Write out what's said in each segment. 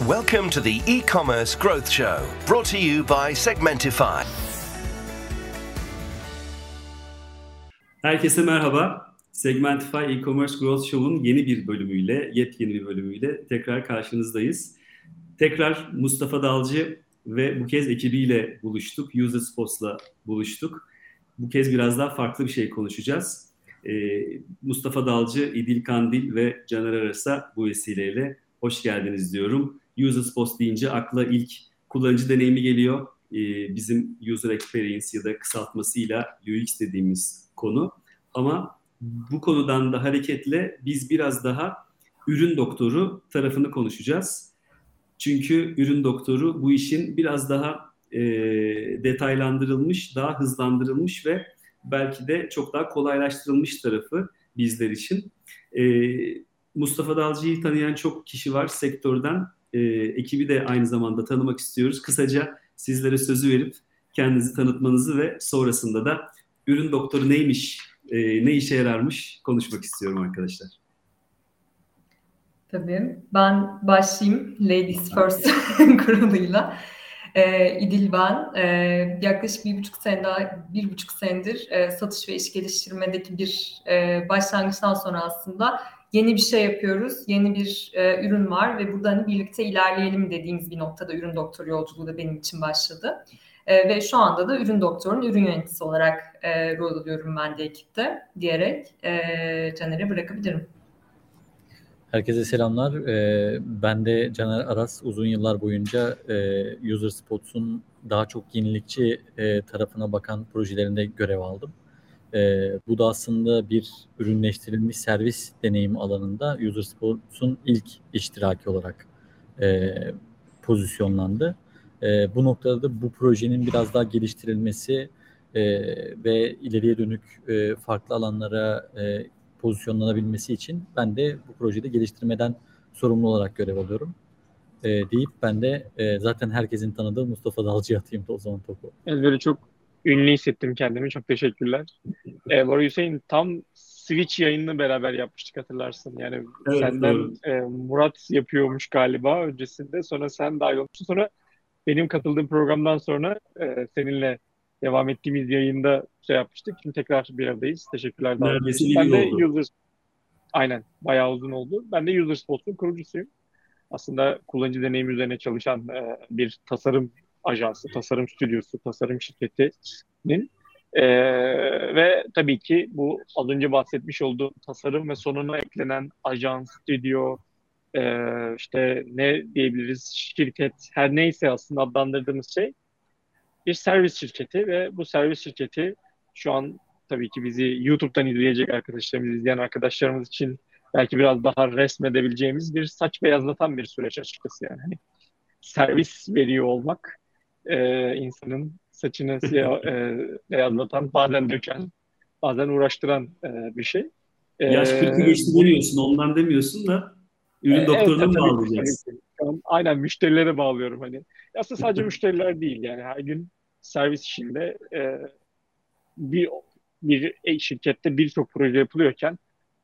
Welcome to the e-commerce growth show, brought to you by Segmentify. Herkese merhaba. Segmentify e-commerce growth show'un yeni bir bölümüyle, yepyeni bir bölümüyle tekrar karşınızdayız. Tekrar Mustafa Dalcı ve bu kez ekibiyle buluştuk. User Spots'la buluştuk. Bu kez biraz daha farklı bir şey konuşacağız. Ee, Mustafa Dalcı, İdil Kandil ve Caner Aras'a bu vesileyle hoş geldiniz diyorum. User Spots deyince akla ilk kullanıcı deneyimi geliyor. Ee, bizim user experience ya da kısaltmasıyla UX dediğimiz konu. Ama bu konudan da hareketle biz biraz daha ürün doktoru tarafını konuşacağız. Çünkü ürün doktoru bu işin biraz daha e, detaylandırılmış, daha hızlandırılmış ve belki de çok daha kolaylaştırılmış tarafı bizler için. E, Mustafa Dalcı'yı tanıyan çok kişi var sektörden. E, ekibi de aynı zamanda tanımak istiyoruz. Kısaca sizlere sözü verip kendinizi tanıtmanızı ve sonrasında da ürün doktoru neymiş, e, ne işe yararmış konuşmak istiyorum arkadaşlar. Tabii. Ben başlayayım Ladies First kuruluyla. E, İdil ben. E, yaklaşık bir buçuk sene daha, bir buçuk senedir e, satış ve iş geliştirmedeki bir e, başlangıçtan sonra aslında yeni bir şey yapıyoruz. Yeni bir e, ürün var ve burada hani birlikte ilerleyelim dediğimiz bir noktada ürün doktoru yolculuğu da benim için başladı. E, ve şu anda da ürün doktorunun ürün yöneticisi olarak e, rol alıyorum ben de ekipte diyerek e, Caner'e bırakabilirim. Herkese selamlar. Ee, ben de Caner Aras uzun yıllar boyunca e, User Spots'un daha çok yenilikçi e, tarafına bakan projelerinde görev aldım. E, bu da aslında bir ürünleştirilmiş servis deneyim alanında User Spots'un ilk iştiraki olarak e, pozisyonlandı. E, bu noktada da bu projenin biraz daha geliştirilmesi e, ve ileriye dönük e, farklı alanlara e, pozisyonlanabilmesi için ben de bu projede geliştirmeden sorumlu olarak görev alıyorum. E, deyip ben de e, zaten herkesin tanıdığı Mustafa Dalcı'ya atayım da o zaman topu. Evet böyle çok ünlü hissettim kendimi. Çok teşekkürler. E, Bora Hüseyin tam Switch yayınını beraber yapmıştık hatırlarsın. Yani evet, senden e, Murat yapıyormuş galiba öncesinde. Sonra sen dahil olmuşsun. Sonra benim katıldığım programdan sonra e, seninle devam ettiğimiz yayında şey yapmıştık. Şimdi tekrar bir aradayız. Teşekkürler. Neredeyse ben de oldu. User... Aynen. Bayağı uzun oldu. Ben de User Spots'un kurucusuyum. Aslında kullanıcı deneyimi üzerine çalışan e, bir tasarım ajansı, tasarım stüdyosu, tasarım şirketinin e, ve tabii ki bu az önce bahsetmiş olduğum tasarım ve sonuna eklenen ajans, stüdyo, e, işte ne diyebiliriz şirket, her neyse aslında adlandırdığımız şey bir servis şirketi ve bu servis şirketi şu an tabii ki bizi YouTube'dan izleyecek arkadaşlarımız, izleyen arkadaşlarımız için belki biraz daha resmedebileceğimiz bir saç beyazlatan bir süreç açıkçası yani. Hani servis veriyor olmak e, insanın saçını siyah, e, beyazlatan, bazen döken, bazen uğraştıran e, bir şey. E, Yaş 40'ı geçti demiyorsun, ondan demiyorsun da ürün e, doktoruna evet, mı bağlayacaksın? Aynen müşterilere bağlıyorum hani. Aslında sadece müşteriler değil yani her gün servis işinde e, bir bir şirkette birçok proje yapılıyorken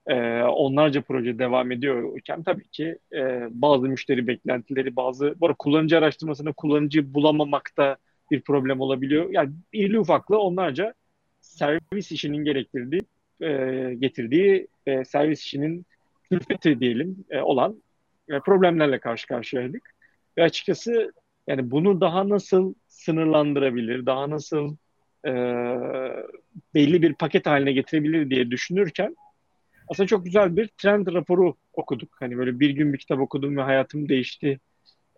e, onlarca proje devam ediyorken tabii ki e, bazı müşteri beklentileri, bazı bu arada kullanıcı araştırmasında kullanıcı bulamamakta bir problem olabiliyor. Yani irili ufaklı onlarca servis işinin gerektirdiği, e, getirdiği e, servis işinin külfeti diyelim e, olan e, problemlerle karşı karşıyaydık. Ve açıkçası yani bunu daha nasıl sınırlandırabilir, daha nasıl e, belli bir paket haline getirebilir diye düşünürken aslında çok güzel bir trend raporu okuduk. Hani böyle bir gün bir kitap okudum ve hayatım değişti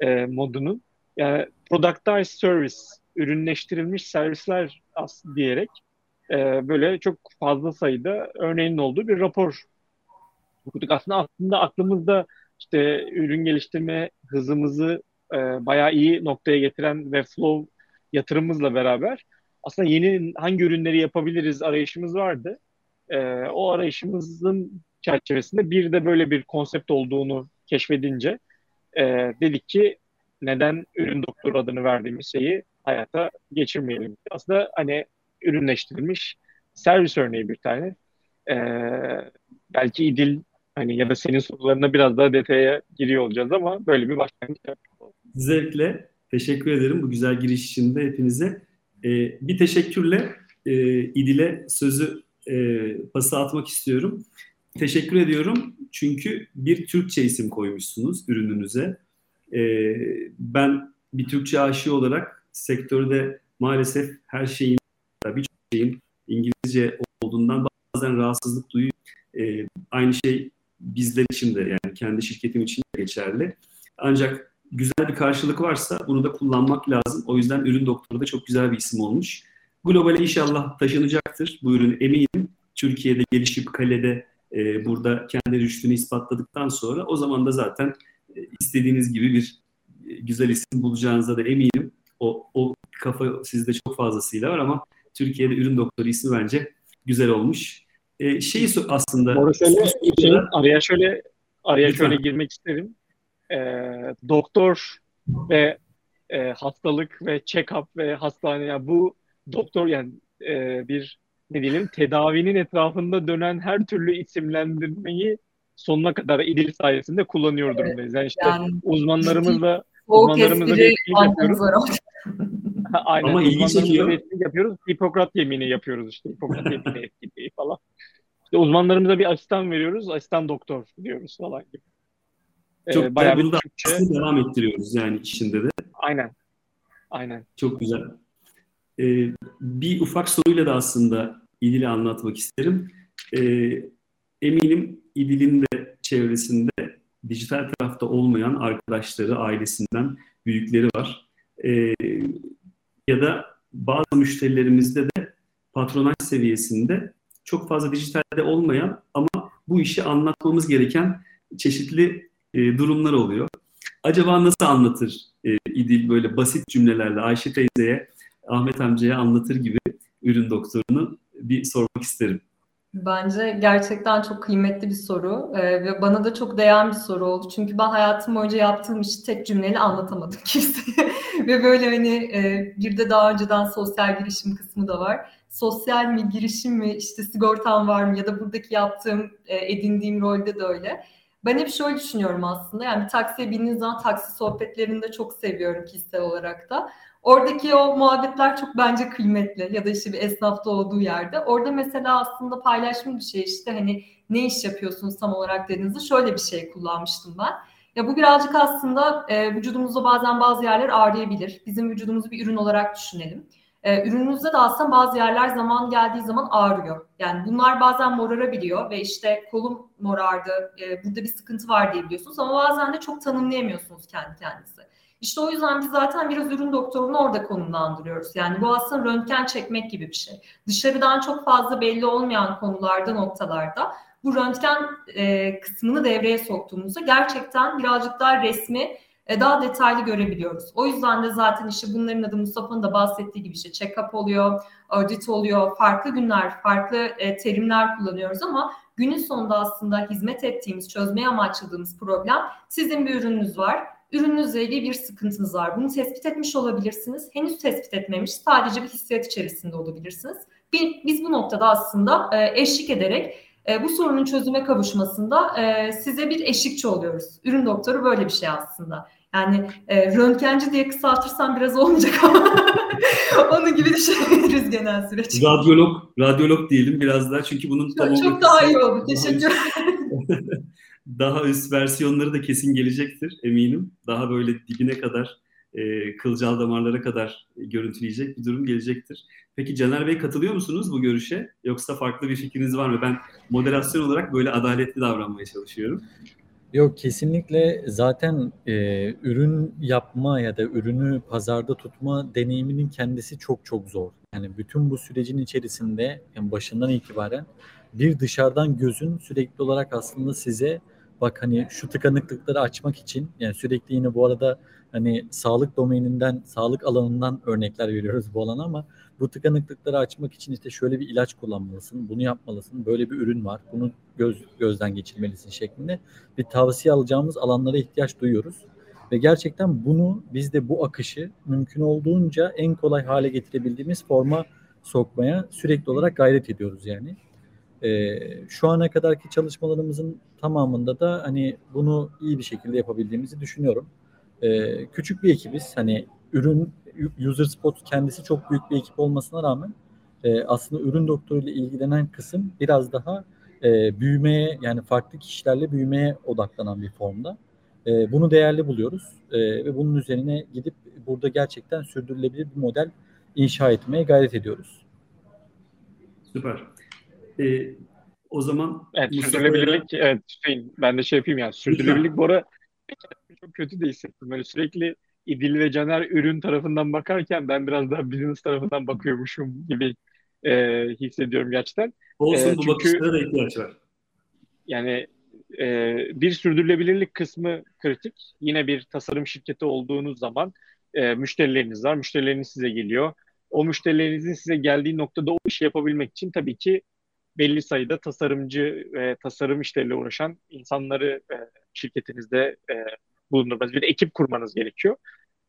e, modunun. Yani productized service, ürünleştirilmiş servisler aslında diyerek e, böyle çok fazla sayıda örneğin olduğu bir rapor okuduk. Aslında aslında aklımızda işte ürün geliştirme hızımızı e, bayağı iyi noktaya getiren ve flow yatırımımızla beraber aslında yeni hangi ürünleri yapabiliriz arayışımız vardı. E, o arayışımızın çerçevesinde bir de böyle bir konsept olduğunu keşfedince e, dedik ki neden ürün doktor adını verdiğimiz şeyi hayata geçirmeyelim. Aslında hani ürünleştirilmiş servis örneği bir tane. E, belki İdil Hani ya da senin sorularına biraz daha detaya giriyor olacağız ama böyle bir başlangıç yapalım. Zevkle teşekkür ederim bu güzel giriş için de hepinize. Ee, bir teşekkürle e, İdil'e sözü e, pası atmak istiyorum. Teşekkür ediyorum çünkü bir Türkçe isim koymuşsunuz ürününüze. Ee, ben bir Türkçe aşığı olarak sektörde maalesef her şeyin, birçok şeyin İngilizce olduğundan bazen rahatsızlık duyuyor. Ee, aynı şey bizler için de yani kendi şirketim için de geçerli. Ancak güzel bir karşılık varsa bunu da kullanmak lazım. O yüzden ürün doktoru da çok güzel bir isim olmuş. Globale inşallah taşınacaktır bu ürün eminim. Türkiye'de gelişip kalede e, burada kendi rüştünü ispatladıktan sonra o zaman da zaten e, istediğiniz gibi bir e, güzel isim bulacağınıza da eminim. O, o kafa sizde çok fazlasıyla var ama Türkiye'de ürün doktoru ismi bence güzel olmuş. E, şeyi aslında... Şöyle, şey, araya şöyle araya Lütfen. şöyle girmek isterim. E, doktor ve e, hastalık ve check-up ve hastane yani bu doktor yani e, bir ne diyelim tedavinin etrafında dönen her türlü isimlendirmeyi sonuna kadar İdil sayesinde kullanıyor durumdayız. Yani işte yani, uzmanlarımızla uzmanlarımızla bir yapıyoruz. Aynen. Ama ilgi çekiyor. yapıyoruz. Hipokrat yemini yapıyoruz işte. Hipokrat yemini etkinliği falan. İşte uzmanlarımıza bir asistan veriyoruz. Asistan doktor diyoruz falan gibi. Çok ee, bayağı bir Türkçe. devam ettiriyoruz yani içinde de. Aynen. Aynen. Çok güzel. Ee, bir ufak soruyla da aslında İdil'i anlatmak isterim. Ee, eminim İdil'in de çevresinde dijital tarafta olmayan arkadaşları, ailesinden büyükleri var. Ee, ya da bazı müşterilerimizde de patronaj seviyesinde çok fazla dijitalde olmayan ama bu işi anlatmamız gereken çeşitli e, durumlar oluyor. Acaba nasıl anlatır e, İdil böyle basit cümlelerle Ayşe teyzeye, Ahmet amcaya anlatır gibi ürün doktorunu bir sormak isterim. Bence gerçekten çok kıymetli bir soru ee, ve bana da çok değen bir soru oldu. Çünkü ben hayatım boyunca yaptığım işi tek cümleyle anlatamadım kimseye. ve böyle hani e, bir de daha önceden sosyal girişim kısmı da var. Sosyal mi, girişim mi, işte sigortam var mı ya da buradaki yaptığım, e, edindiğim rolde de öyle. Ben hep şöyle düşünüyorum aslında. Yani bir taksiye bindiğiniz zaman taksi sohbetlerini de çok seviyorum kişisel olarak da. Oradaki o muhabbetler çok bence kıymetli ya da işte bir esnafta olduğu yerde. Orada mesela aslında paylaşım bir şey işte hani ne iş yapıyorsunuz tam olarak dediğinizde şöyle bir şey kullanmıştım ben. Ya bu birazcık aslında e, vücudumuzda bazen bazı yerler ağrıyabilir. Bizim vücudumuzu bir ürün olarak düşünelim. E, ürününüzde de aslında bazı yerler zaman geldiği zaman ağrıyor. Yani bunlar bazen morarabiliyor ve işte kolum morardı, e, burada bir sıkıntı var diyebiliyorsunuz ama bazen de çok tanımlayamıyorsunuz kendi kendinizi. İşte o yüzden biz zaten biraz ürün doktorunu orada konumlandırıyoruz. Yani bu aslında röntgen çekmek gibi bir şey. Dışarıdan çok fazla belli olmayan konularda, noktalarda bu röntgen e, kısmını devreye soktuğumuzda gerçekten birazcık daha resmi e, daha detaylı görebiliyoruz. O yüzden de zaten işte bunların adı Mustafa'nın da bahsettiği gibi işte check-up oluyor, audit oluyor, farklı günler, farklı e, terimler kullanıyoruz ama günün sonunda aslında hizmet ettiğimiz, çözmeye amaçladığımız problem sizin bir ürününüz var ürününüzle ilgili bir sıkıntınız var. Bunu tespit etmiş olabilirsiniz. Henüz tespit etmemiş, sadece bir hissiyat içerisinde olabilirsiniz. Biz bu noktada aslında e, eşlik ederek e, bu sorunun çözüme kavuşmasında e, size bir eşlikçi oluyoruz. Ürün doktoru böyle bir şey aslında. Yani röntgenci diye kısaltırsam biraz olmayacak ama onun gibi düşünebiliriz genel süreç. Radyolog, radyolog diyelim biraz daha çünkü bunun çok, çok daha iyi oldu. Teşekkür ederim. daha üst versiyonları da kesin gelecektir eminim. Daha böyle dibine kadar, e, kılcal damarlara kadar görüntüleyecek bir durum gelecektir. Peki Caner Bey katılıyor musunuz bu görüşe? Yoksa farklı bir fikriniz var mı? Ben moderasyon olarak böyle adaletli davranmaya çalışıyorum. Yok kesinlikle zaten e, ürün yapma ya da ürünü pazarda tutma deneyiminin kendisi çok çok zor. Yani bütün bu sürecin içerisinde yani başından itibaren bir dışarıdan gözün sürekli olarak aslında size bak hani şu tıkanıklıkları açmak için yani sürekli yine bu arada hani sağlık domeninden, sağlık alanından örnekler veriyoruz bu alana ama bu tıkanıklıkları açmak için işte şöyle bir ilaç kullanmalısın, bunu yapmalısın, böyle bir ürün var, bunu göz gözden geçirmelisin şeklinde bir tavsiye alacağımız alanlara ihtiyaç duyuyoruz. Ve gerçekten bunu biz de bu akışı mümkün olduğunca en kolay hale getirebildiğimiz forma sokmaya sürekli olarak gayret ediyoruz yani. E, şu ana kadarki çalışmalarımızın tamamında da hani bunu iyi bir şekilde yapabildiğimizi düşünüyorum. E, küçük bir ekibiz. Hani ürün user spot kendisi çok büyük bir ekip olmasına rağmen e, aslında ürün doktoruyla ilgilenen kısım biraz daha e, büyümeye yani farklı kişilerle büyümeye odaklanan bir formda. E, bunu değerli buluyoruz e, ve bunun üzerine gidip burada gerçekten sürdürülebilir bir model inşa etmeye gayret ediyoruz. Süper. Ee, o zaman evet, sürdürülebilirlik evet Hüseyin ben de şey yapayım yani sürdürülebilirlik bu ara çok kötü de hissettim. Böyle sürekli İdil ve Caner ürün tarafından bakarken ben biraz daha business tarafından bakıyormuşum gibi e, hissediyorum gerçekten. Olsun e, bu çünkü, bakışlara da ihtiyaç var. Yani e, bir sürdürülebilirlik kısmı kritik. Yine bir tasarım şirketi olduğunuz zaman e, müşterileriniz var. Müşterileriniz size geliyor. O müşterilerinizin size geldiği noktada o işi yapabilmek için tabii ki belli sayıda tasarımcı ve tasarım işleriyle uğraşan insanları e, şirketinizde e, bulundurmanız, bir ekip kurmanız gerekiyor.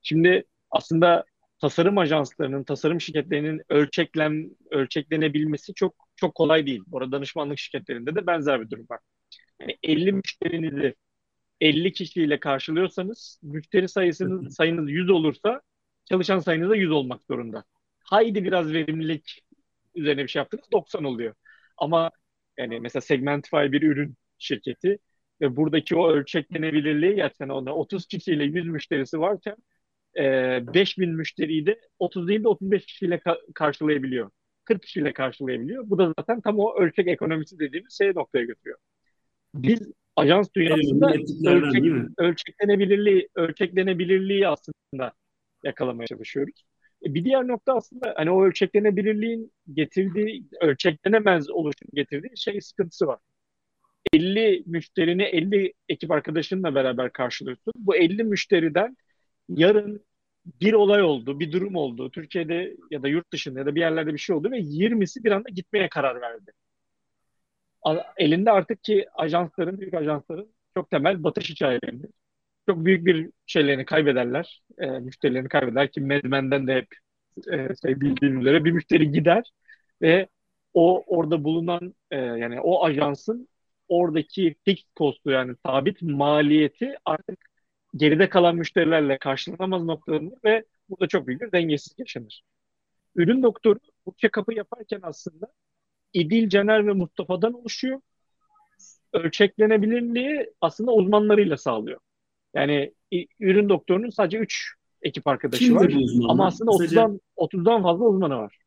Şimdi aslında tasarım ajanslarının, tasarım şirketlerinin ölçeklem, ölçeklenebilmesi çok çok kolay değil. Bu arada danışmanlık şirketlerinde de benzer bir durum var. Yani 50 müşterinizi 50 kişiyle karşılıyorsanız müşteri sayısınız sayınız 100 olursa çalışan sayınız da 100 olmak zorunda. Haydi biraz verimlilik üzerine bir şey yaptınız 90 oluyor. Ama yani mesela Segmentify bir ürün şirketi ve buradaki o ölçeklenebilirliği gerçekten onda 30 kişiyle 100 müşterisi varken e, 5000 müşteriyi de 30 değil de 35 kişiyle ka- karşılayabiliyor. 40 kişiyle karşılayabiliyor. Bu da zaten tam o ölçek ekonomisi dediğimiz şey noktaya götürüyor. Biz ajans dünyasında ölçek, ölçeklenebilirliği, ölçeklenebilirliği aslında yakalamaya çalışıyoruz. E, bir diğer nokta aslında hani o ölçeklenebilirliğin getirdiği, ölçeklenemez oluşun getirdiği şey sıkıntısı var. 50 müşterini 50 ekip arkadaşınla beraber karşılıyorsun. Bu 50 müşteriden yarın bir olay oldu, bir durum oldu. Türkiye'de ya da yurt dışında ya da bir yerlerde bir şey oldu ve 20'si bir anda gitmeye karar verdi. Elinde artık ki ajansların, büyük ajansların çok temel batış hikayelerinde. Çok büyük bir şeylerini kaybederler, e, müşterilerini kaybeder ki Medmen'den de hep e, şey bildiğim üzere bir müşteri gider ve o orada bulunan e, yani o ajansın oradaki fixed cost'u yani sabit maliyeti artık geride kalan müşterilerle karşılanamaz noktalarında ve burada çok büyük bir dengesizlik yaşanır. Ürün doktoru bu check-up'ı yaparken aslında İdil, Caner ve Mustafa'dan oluşuyor. Ölçeklenebilirliği aslında uzmanlarıyla sağlıyor. Yani ürün doktorunun sadece 3 ekip arkadaşı Kimdir var. Ama aslında Kısaca... 30'dan 30'dan fazla uzmanı var.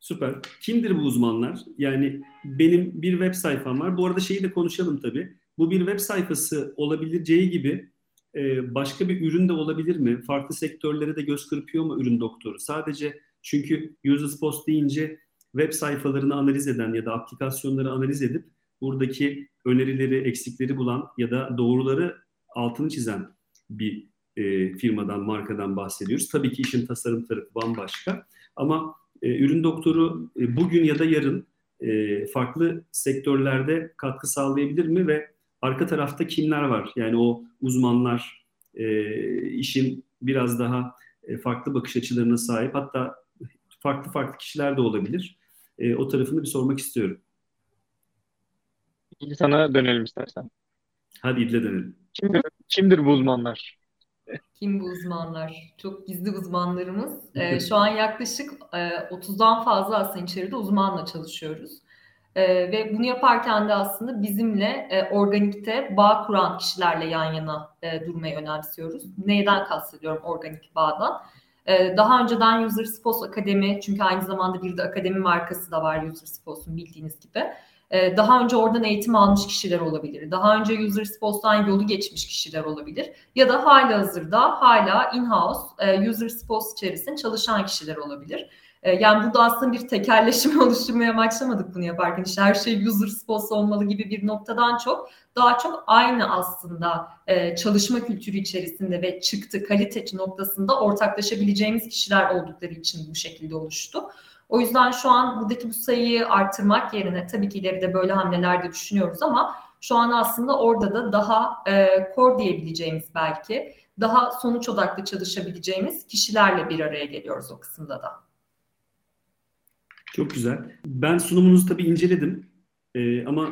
Süper. Kimdir bu uzmanlar? Yani benim bir web sayfam var. Bu arada şeyi de konuşalım tabii. Bu bir web sayfası olabileceği gibi e, başka bir ürün de olabilir mi? Farklı sektörlere de göz kırpıyor mu ürün doktoru? Sadece çünkü Users Post deyince web sayfalarını analiz eden ya da aplikasyonları analiz edip buradaki önerileri, eksikleri bulan ya da doğruları altını çizen bir e, firmadan, markadan bahsediyoruz. Tabii ki işin tasarım tarafı bambaşka ama e, ürün doktoru e, bugün ya da yarın e, farklı sektörlerde katkı sağlayabilir mi ve arka tarafta kimler var? Yani o uzmanlar e, işin biraz daha e, farklı bakış açılarına sahip hatta farklı farklı kişiler de olabilir. E, o tarafını bir sormak istiyorum. Sana dönelim istersen. Hadi İdil'e dönelim. Kimdir, kimdir bu uzmanlar? Kim bu uzmanlar? Çok gizli uzmanlarımız. Ee, şu an yaklaşık e, 30'dan fazla aslında içeride uzmanla çalışıyoruz. E, ve bunu yaparken de aslında bizimle e, organikte bağ kuran kişilerle yan yana e, durmayı önemsiyoruz. Neyden kastediyorum organik bağdan? E, daha önceden User Spos Akademi, çünkü aynı zamanda bir de akademi markası da var User Spos'un bildiğiniz gibi. E, daha önce oradan eğitim almış kişiler olabilir. Daha önce User Spos'tan yolu geçmiş kişiler olabilir. Ya da hala hazırda hala in-house e, User Spos içerisinde çalışan kişiler olabilir. E, yani burada aslında bir tekerleşme oluşturmaya başlamadık bunu yaparken. İşte her şey user sponsor olmalı gibi bir noktadan çok daha çok aynı aslında e, çalışma kültürü içerisinde ve çıktı kalite noktasında ortaklaşabileceğimiz kişiler oldukları için bu şekilde oluştu. O yüzden şu an buradaki bu sayıyı artırmak yerine tabii ki ileride böyle hamleler de düşünüyoruz ama şu an aslında orada da daha e, core diyebileceğimiz belki daha sonuç odaklı çalışabileceğimiz kişilerle bir araya geliyoruz o kısımda da. Çok güzel. Ben sunumunuzu tabii inceledim. Ee, ama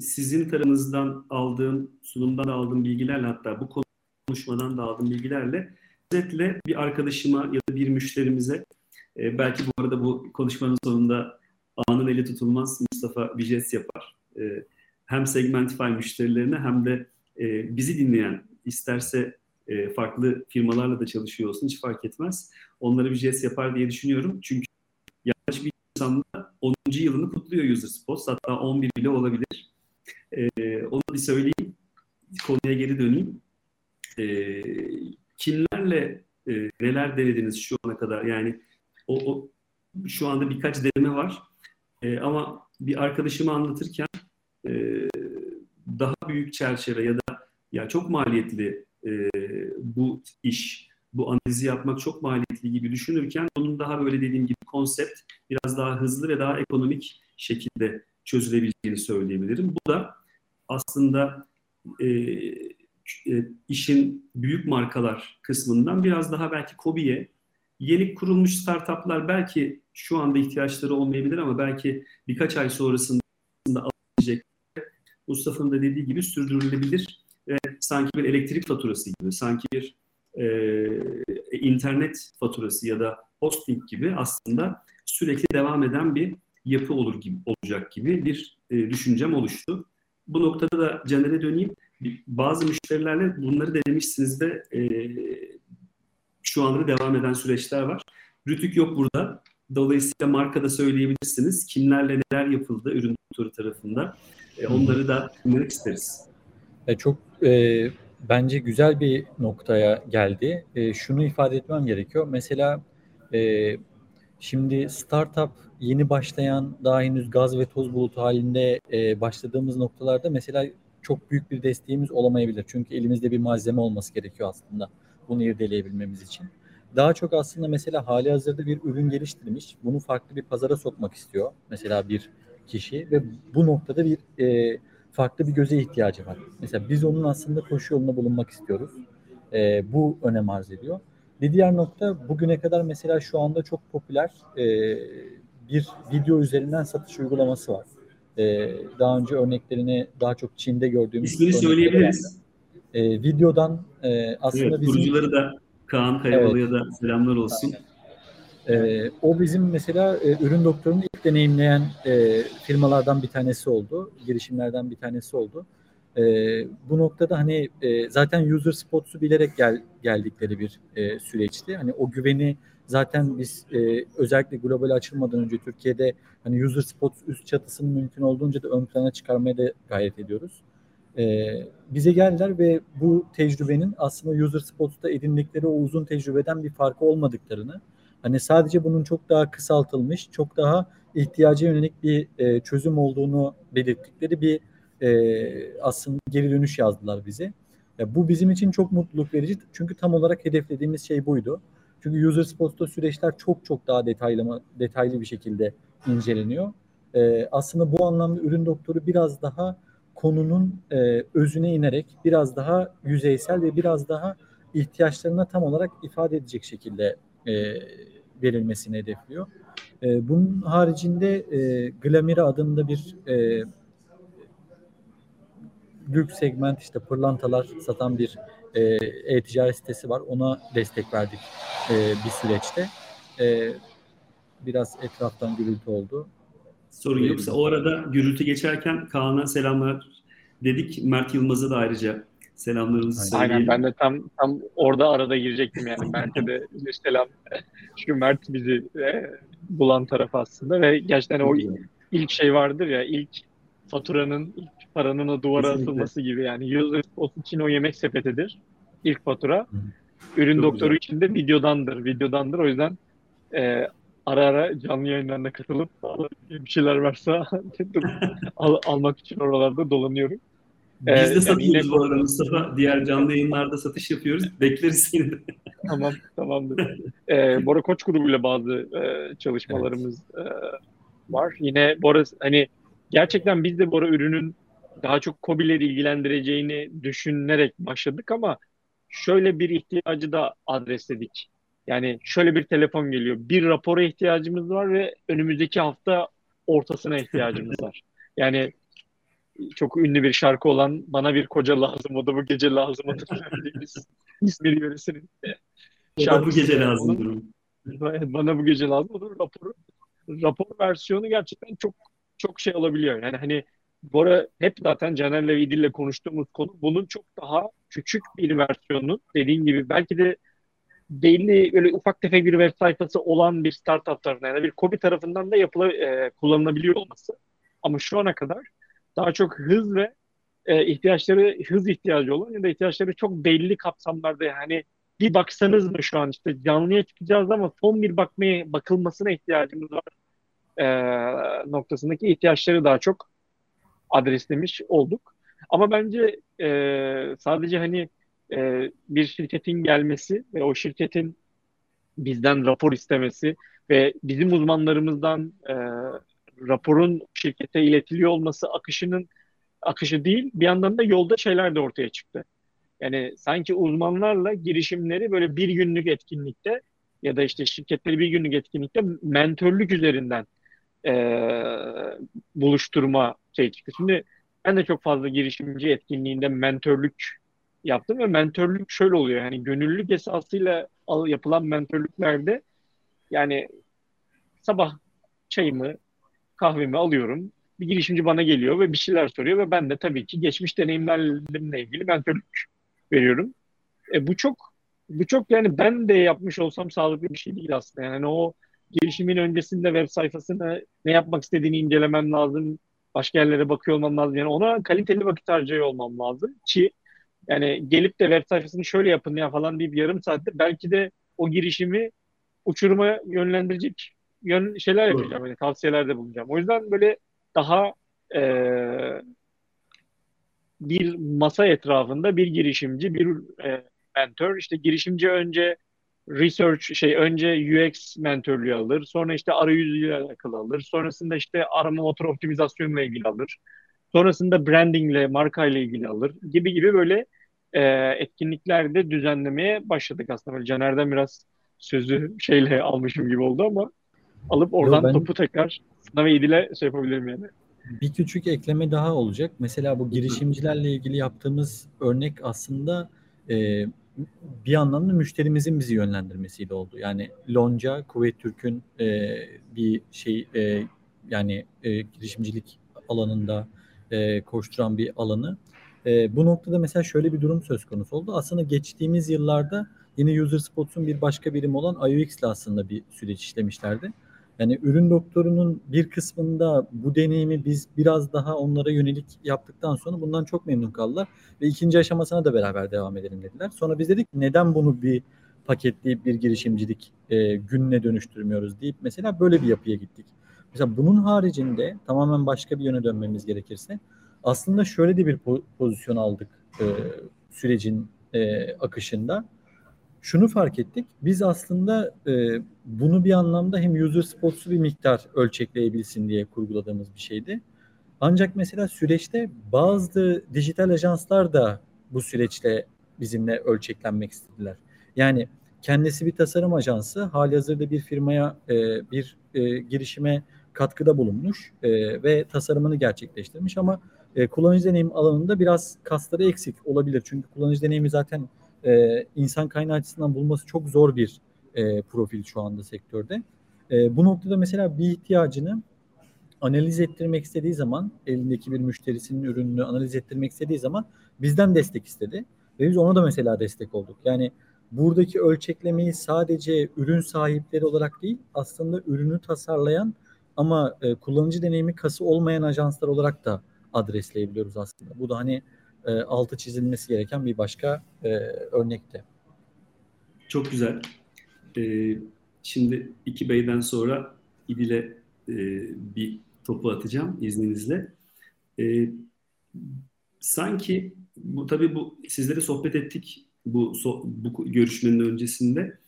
sizin tarafınızdan aldığım, sunumdan aldığım bilgilerle hatta bu konuşmadan da aldığım bilgilerle özetle bir arkadaşıma ya da bir müşterimize e, belki bu arada bu konuşmanın sonunda anın eli tutulmaz Mustafa bir jest yapar. E, hem Segmentify müşterilerine hem de e, bizi dinleyen isterse e, farklı firmalarla da çalışıyor olsun hiç fark etmez. Onlara bir jest yapar diye düşünüyorum. Çünkü yaklaşık bir insanda 10. yılını kutluyor User Spots. Hatta 11 bile olabilir. Onu bir söyleyeyim. Konuya geri döneyim. Kimlerle neler denediniz şu ana kadar? Yani o, o şu anda birkaç deneme var. E, ama bir arkadaşıma anlatırken e, daha büyük çerçeve ya da ya çok maliyetli e, bu iş, bu analizi yapmak çok maliyetli gibi düşünürken onun daha böyle dediğim gibi konsept biraz daha hızlı ve daha ekonomik şekilde çözülebileceğini söyleyebilirim. Bu da aslında e, e, işin büyük markalar kısmından biraz daha belki COBİ'ye yeni kurulmuş startuplar belki şu anda ihtiyaçları olmayabilir ama belki birkaç ay sonrasında alabilecek Mustafa'nın da dediği gibi sürdürülebilir ve sanki bir elektrik faturası gibi, sanki bir e, internet faturası ya da hosting gibi aslında sürekli devam eden bir yapı olur gibi olacak gibi bir e, düşüncem oluştu. Bu noktada da Caner'e döneyim. Bazı müşterilerle bunları denemişsiniz de e, şu anda devam eden süreçler var. Rütük yok burada. Dolayısıyla markada söyleyebilirsiniz. Kimlerle neler yapıldı ürün doktoru tarafında. E, onları da dinlemek isteriz. E, çok e, bence güzel bir noktaya geldi. E, şunu ifade etmem gerekiyor. Mesela e, şimdi startup yeni başlayan daha henüz gaz ve toz bulutu halinde e, başladığımız noktalarda mesela çok büyük bir desteğimiz olamayabilir. Çünkü elimizde bir malzeme olması gerekiyor aslında bunu irdeleyebilmemiz için. Daha çok aslında mesela hali hazırda bir ürün geliştirmiş, bunu farklı bir pazara sokmak istiyor mesela bir kişi ve bu noktada bir e, farklı bir göze ihtiyacı var. Mesela biz onun aslında koşu yolunda bulunmak istiyoruz. E, bu önem arz ediyor. Bir diğer nokta bugüne kadar mesela şu anda çok popüler e, bir video üzerinden satış uygulaması var. E, daha önce örneklerini daha çok Çin'de gördüğümüz İsmini söyleyebiliriz. E, videodan e, aslında evet, bizim... Kurucuları da Kaan Kayabalı'ya evet. da selamlar olsun. E, o bizim mesela e, ürün doktorunu ilk deneyimleyen e, firmalardan bir tanesi oldu. Girişimlerden bir tanesi oldu. E, bu noktada hani e, zaten user spots'u bilerek gel, geldikleri bir e, süreçti. Hani o güveni zaten biz e, özellikle global açılmadan önce Türkiye'de hani user spots üst çatısını mümkün olduğunca da ön plana çıkarmaya da gayret ediyoruz. E, bize geldiler ve bu tecrübenin aslında user spots'ta edindikleri o uzun tecrübeden bir farkı olmadıklarını Hani sadece bunun çok daha kısaltılmış, çok daha ihtiyaca yönelik bir e, çözüm olduğunu belirttikleri bir e, aslında geri dönüş yazdılar bize. Ya bu bizim için çok mutluluk verici çünkü tam olarak hedeflediğimiz şey buydu. Çünkü User Spots'ta süreçler çok çok daha detaylı detaylı bir şekilde inceleniyor. E, aslında bu anlamda ürün doktoru biraz daha konunun e, özüne inerek biraz daha yüzeysel ve biraz daha ihtiyaçlarına tam olarak ifade edecek şekilde e, verilmesini hedefliyor. E, bunun haricinde e, Glamira adında bir e, lüks segment işte pırlantalar satan bir e, e-ticaret sitesi var. Ona destek verdik e, bir süreçte. E, biraz etraftan gürültü oldu. Sorun yoksa o arada gürültü geçerken Kaan'a selamlar dedik. Mert Yılmaz'a da ayrıca selamlarımızı Aynen. söyleyelim. Aynen ben de tam tam orada arada girecektim yani Mert'e de bir selam. Çünkü Mert bizi e, bulan taraf aslında ve gerçekten o ilk şey vardır ya ilk faturanın ilk paranın o duvara Kesinlikle. asılması gibi yani user için o yemek sepetidir. ilk fatura. Ürün Çok doktoru güzel. için de videodandır. Videodandır. O yüzden e, ara ara canlı yayınlarına katılıp bir şeyler varsa al, almak için oralarda dolanıyorum. Biz de ee, satıyoruz yani bu arada Mustafa. Diğer canlı yayınlarda satış yapıyoruz. Bekleriz seni de. tamam, tamamdır. ee, Bora Koç grubuyla bazı e, çalışmalarımız evet. e, var. Yine Bora hani gerçekten biz de Bora ürünün daha çok COBİ'leri ilgilendireceğini düşünerek başladık ama şöyle bir ihtiyacı da adresledik. Yani şöyle bir telefon geliyor. Bir rapora ihtiyacımız var ve önümüzdeki hafta ortasına ihtiyacımız var. Yani çok ünlü bir şarkı olan Bana Bir Koca Lazım O da Bu Gece Lazım hatırladığımız İzmir yöresinin O da bu gece lazım. Bana bu gece lazım. O da raporu. Rapor versiyonu gerçekten çok çok şey olabiliyor. Yani hani bu ara hep zaten Caner'le ve İdil'le konuştuğumuz konu bunun çok daha küçük bir versiyonu. Dediğin gibi belki de belli böyle ufak tefek bir web sayfası olan bir startup tarafından yani bir Kobi tarafından da yapıla, e, kullanılabiliyor olması. Ama şu ana kadar daha çok hız ve e, ihtiyaçları hız ihtiyacı olan ya da ihtiyaçları çok belli kapsamlarda yani bir baksanız mı şu an işte canlıya çıkacağız ama son bir bakmaya bakılmasına ihtiyacımız var e, noktasındaki ihtiyaçları daha çok adreslemiş olduk. Ama bence e, sadece hani e, bir şirketin gelmesi ve o şirketin bizden rapor istemesi ve bizim uzmanlarımızdan e, raporun şirkete iletiliyor olması akışının akışı değil bir yandan da yolda şeyler de ortaya çıktı. Yani sanki uzmanlarla girişimleri böyle bir günlük etkinlikte ya da işte şirketleri bir günlük etkinlikte mentörlük üzerinden e, buluşturma şey çıktı. Şimdi ben de çok fazla girişimci etkinliğinde mentörlük yaptım ve mentörlük şöyle oluyor. Yani gönüllülük esasıyla yapılan mentörlüklerde yani sabah çayımı, kahvemi alıyorum. Bir girişimci bana geliyor ve bir şeyler soruyor ve ben de tabii ki geçmiş deneyimlerimle ilgili mentörlük veriyorum. E, bu çok bu çok yani ben de yapmış olsam sağlıklı bir şey değil aslında. Yani o girişimin öncesinde web sayfasını ne yapmak istediğini incelemem lazım. Başka yerlere bakıyor olmam lazım. Yani ona kaliteli vakit harcıyor olmam lazım ki yani gelip de web sayfasını şöyle yapın ya falan deyip yarım saatte belki de o girişimi uçuruma yönlendirecek yön şeyler yapacağım. Yani tavsiyelerde bulunacağım. O yüzden böyle daha e, bir masa etrafında bir girişimci, bir e, mentor. İşte girişimci önce research şey önce UX mentörlüğü alır. Sonra işte arayüzüyle alakalı alır. Sonrasında işte arama motor optimizasyonuyla ilgili alır. Sonrasında brandingle, markayla ilgili alır gibi gibi böyle e, etkinliklerde düzenlemeye başladık aslında. Böyle Caner'den biraz sözü şeyle almışım gibi oldu ama alıp oradan Yo, ben... topu tekrar sınava İdil'e şey yapabilirim yani. Bir küçük ekleme daha olacak. Mesela bu girişimcilerle ilgili yaptığımız örnek aslında e, bir anlamda müşterimizin bizi yönlendirmesiyle oldu. Yani Lonca, Kuveyt Türk'ün e, bir şey e, yani e, girişimcilik alanında e, koşturan bir alanı. E, bu noktada mesela şöyle bir durum söz konusu oldu. Aslında geçtiğimiz yıllarda yine User Spots'un bir başka birim olan IOX ile aslında bir süreç işlemişlerdi. Yani ürün doktorunun bir kısmında bu deneyimi biz biraz daha onlara yönelik yaptıktan sonra bundan çok memnun kaldılar. Ve ikinci aşamasına da beraber devam edelim dediler. Sonra biz dedik neden bunu bir paketleyip bir girişimcilik e, gününe dönüştürmüyoruz deyip mesela böyle bir yapıya gittik. Mesela bunun haricinde tamamen başka bir yöne dönmemiz gerekirse aslında şöyle de bir pozisyon aldık e, sürecin e, akışında şunu fark ettik. Biz aslında e, bunu bir anlamda hem user spots'u bir miktar ölçekleyebilsin diye kurguladığımız bir şeydi. Ancak mesela süreçte bazı dijital ajanslar da bu süreçte bizimle ölçeklenmek istediler. Yani kendisi bir tasarım ajansı hali hazırda bir firmaya e, bir e, girişime katkıda bulunmuş e, ve tasarımını gerçekleştirmiş ama e, kullanıcı deneyim alanında biraz kasları eksik olabilir. Çünkü kullanıcı deneyimi zaten e, insan kaynağı açısından bulması çok zor bir e, profil şu anda sektörde. E, bu noktada mesela bir ihtiyacını analiz ettirmek istediği zaman elindeki bir müşterisinin ürününü analiz ettirmek istediği zaman bizden destek istedi. Ve biz ona da mesela destek olduk. Yani buradaki ölçeklemeyi sadece ürün sahipleri olarak değil aslında ürünü tasarlayan ama e, kullanıcı deneyimi kası olmayan ajanslar olarak da adresleyebiliyoruz aslında. Bu da hani e, altı çizilmesi gereken bir başka e, örnekti. Çok güzel. E, şimdi iki beyden sonra İdil'e e, bir topu atacağım izninizle. E, sanki bu tabii bu sizlere sohbet ettik bu so, bu görüşmenin öncesinde.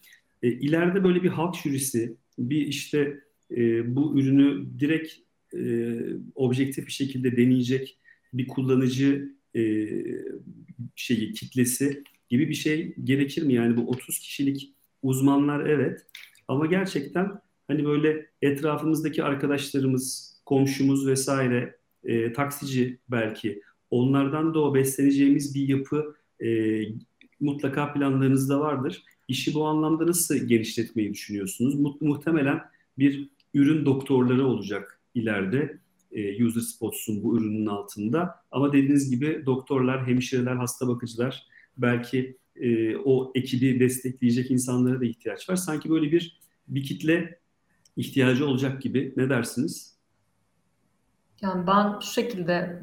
E, ileride böyle bir halk jürisi, bir işte e, bu ürünü direkt e, objektif bir şekilde deneyecek bir kullanıcı e, şeyi kitlesi gibi bir şey gerekir mi? Yani bu 30 kişilik uzmanlar evet ama gerçekten hani böyle etrafımızdaki arkadaşlarımız, komşumuz vesaire, e, taksici belki onlardan da o besleneceğimiz bir yapı e, mutlaka planlarınızda vardır. İşi bu anlamda nasıl genişletmeyi düşünüyorsunuz? muhtemelen bir ürün doktorları olacak ileride e, user spots'un bu ürünün altında. Ama dediğiniz gibi doktorlar, hemşireler, hasta bakıcılar belki e, o ekibi destekleyecek insanlara da ihtiyaç var. Sanki böyle bir bir kitle ihtiyacı olacak gibi. Ne dersiniz? Yani ben şu şekilde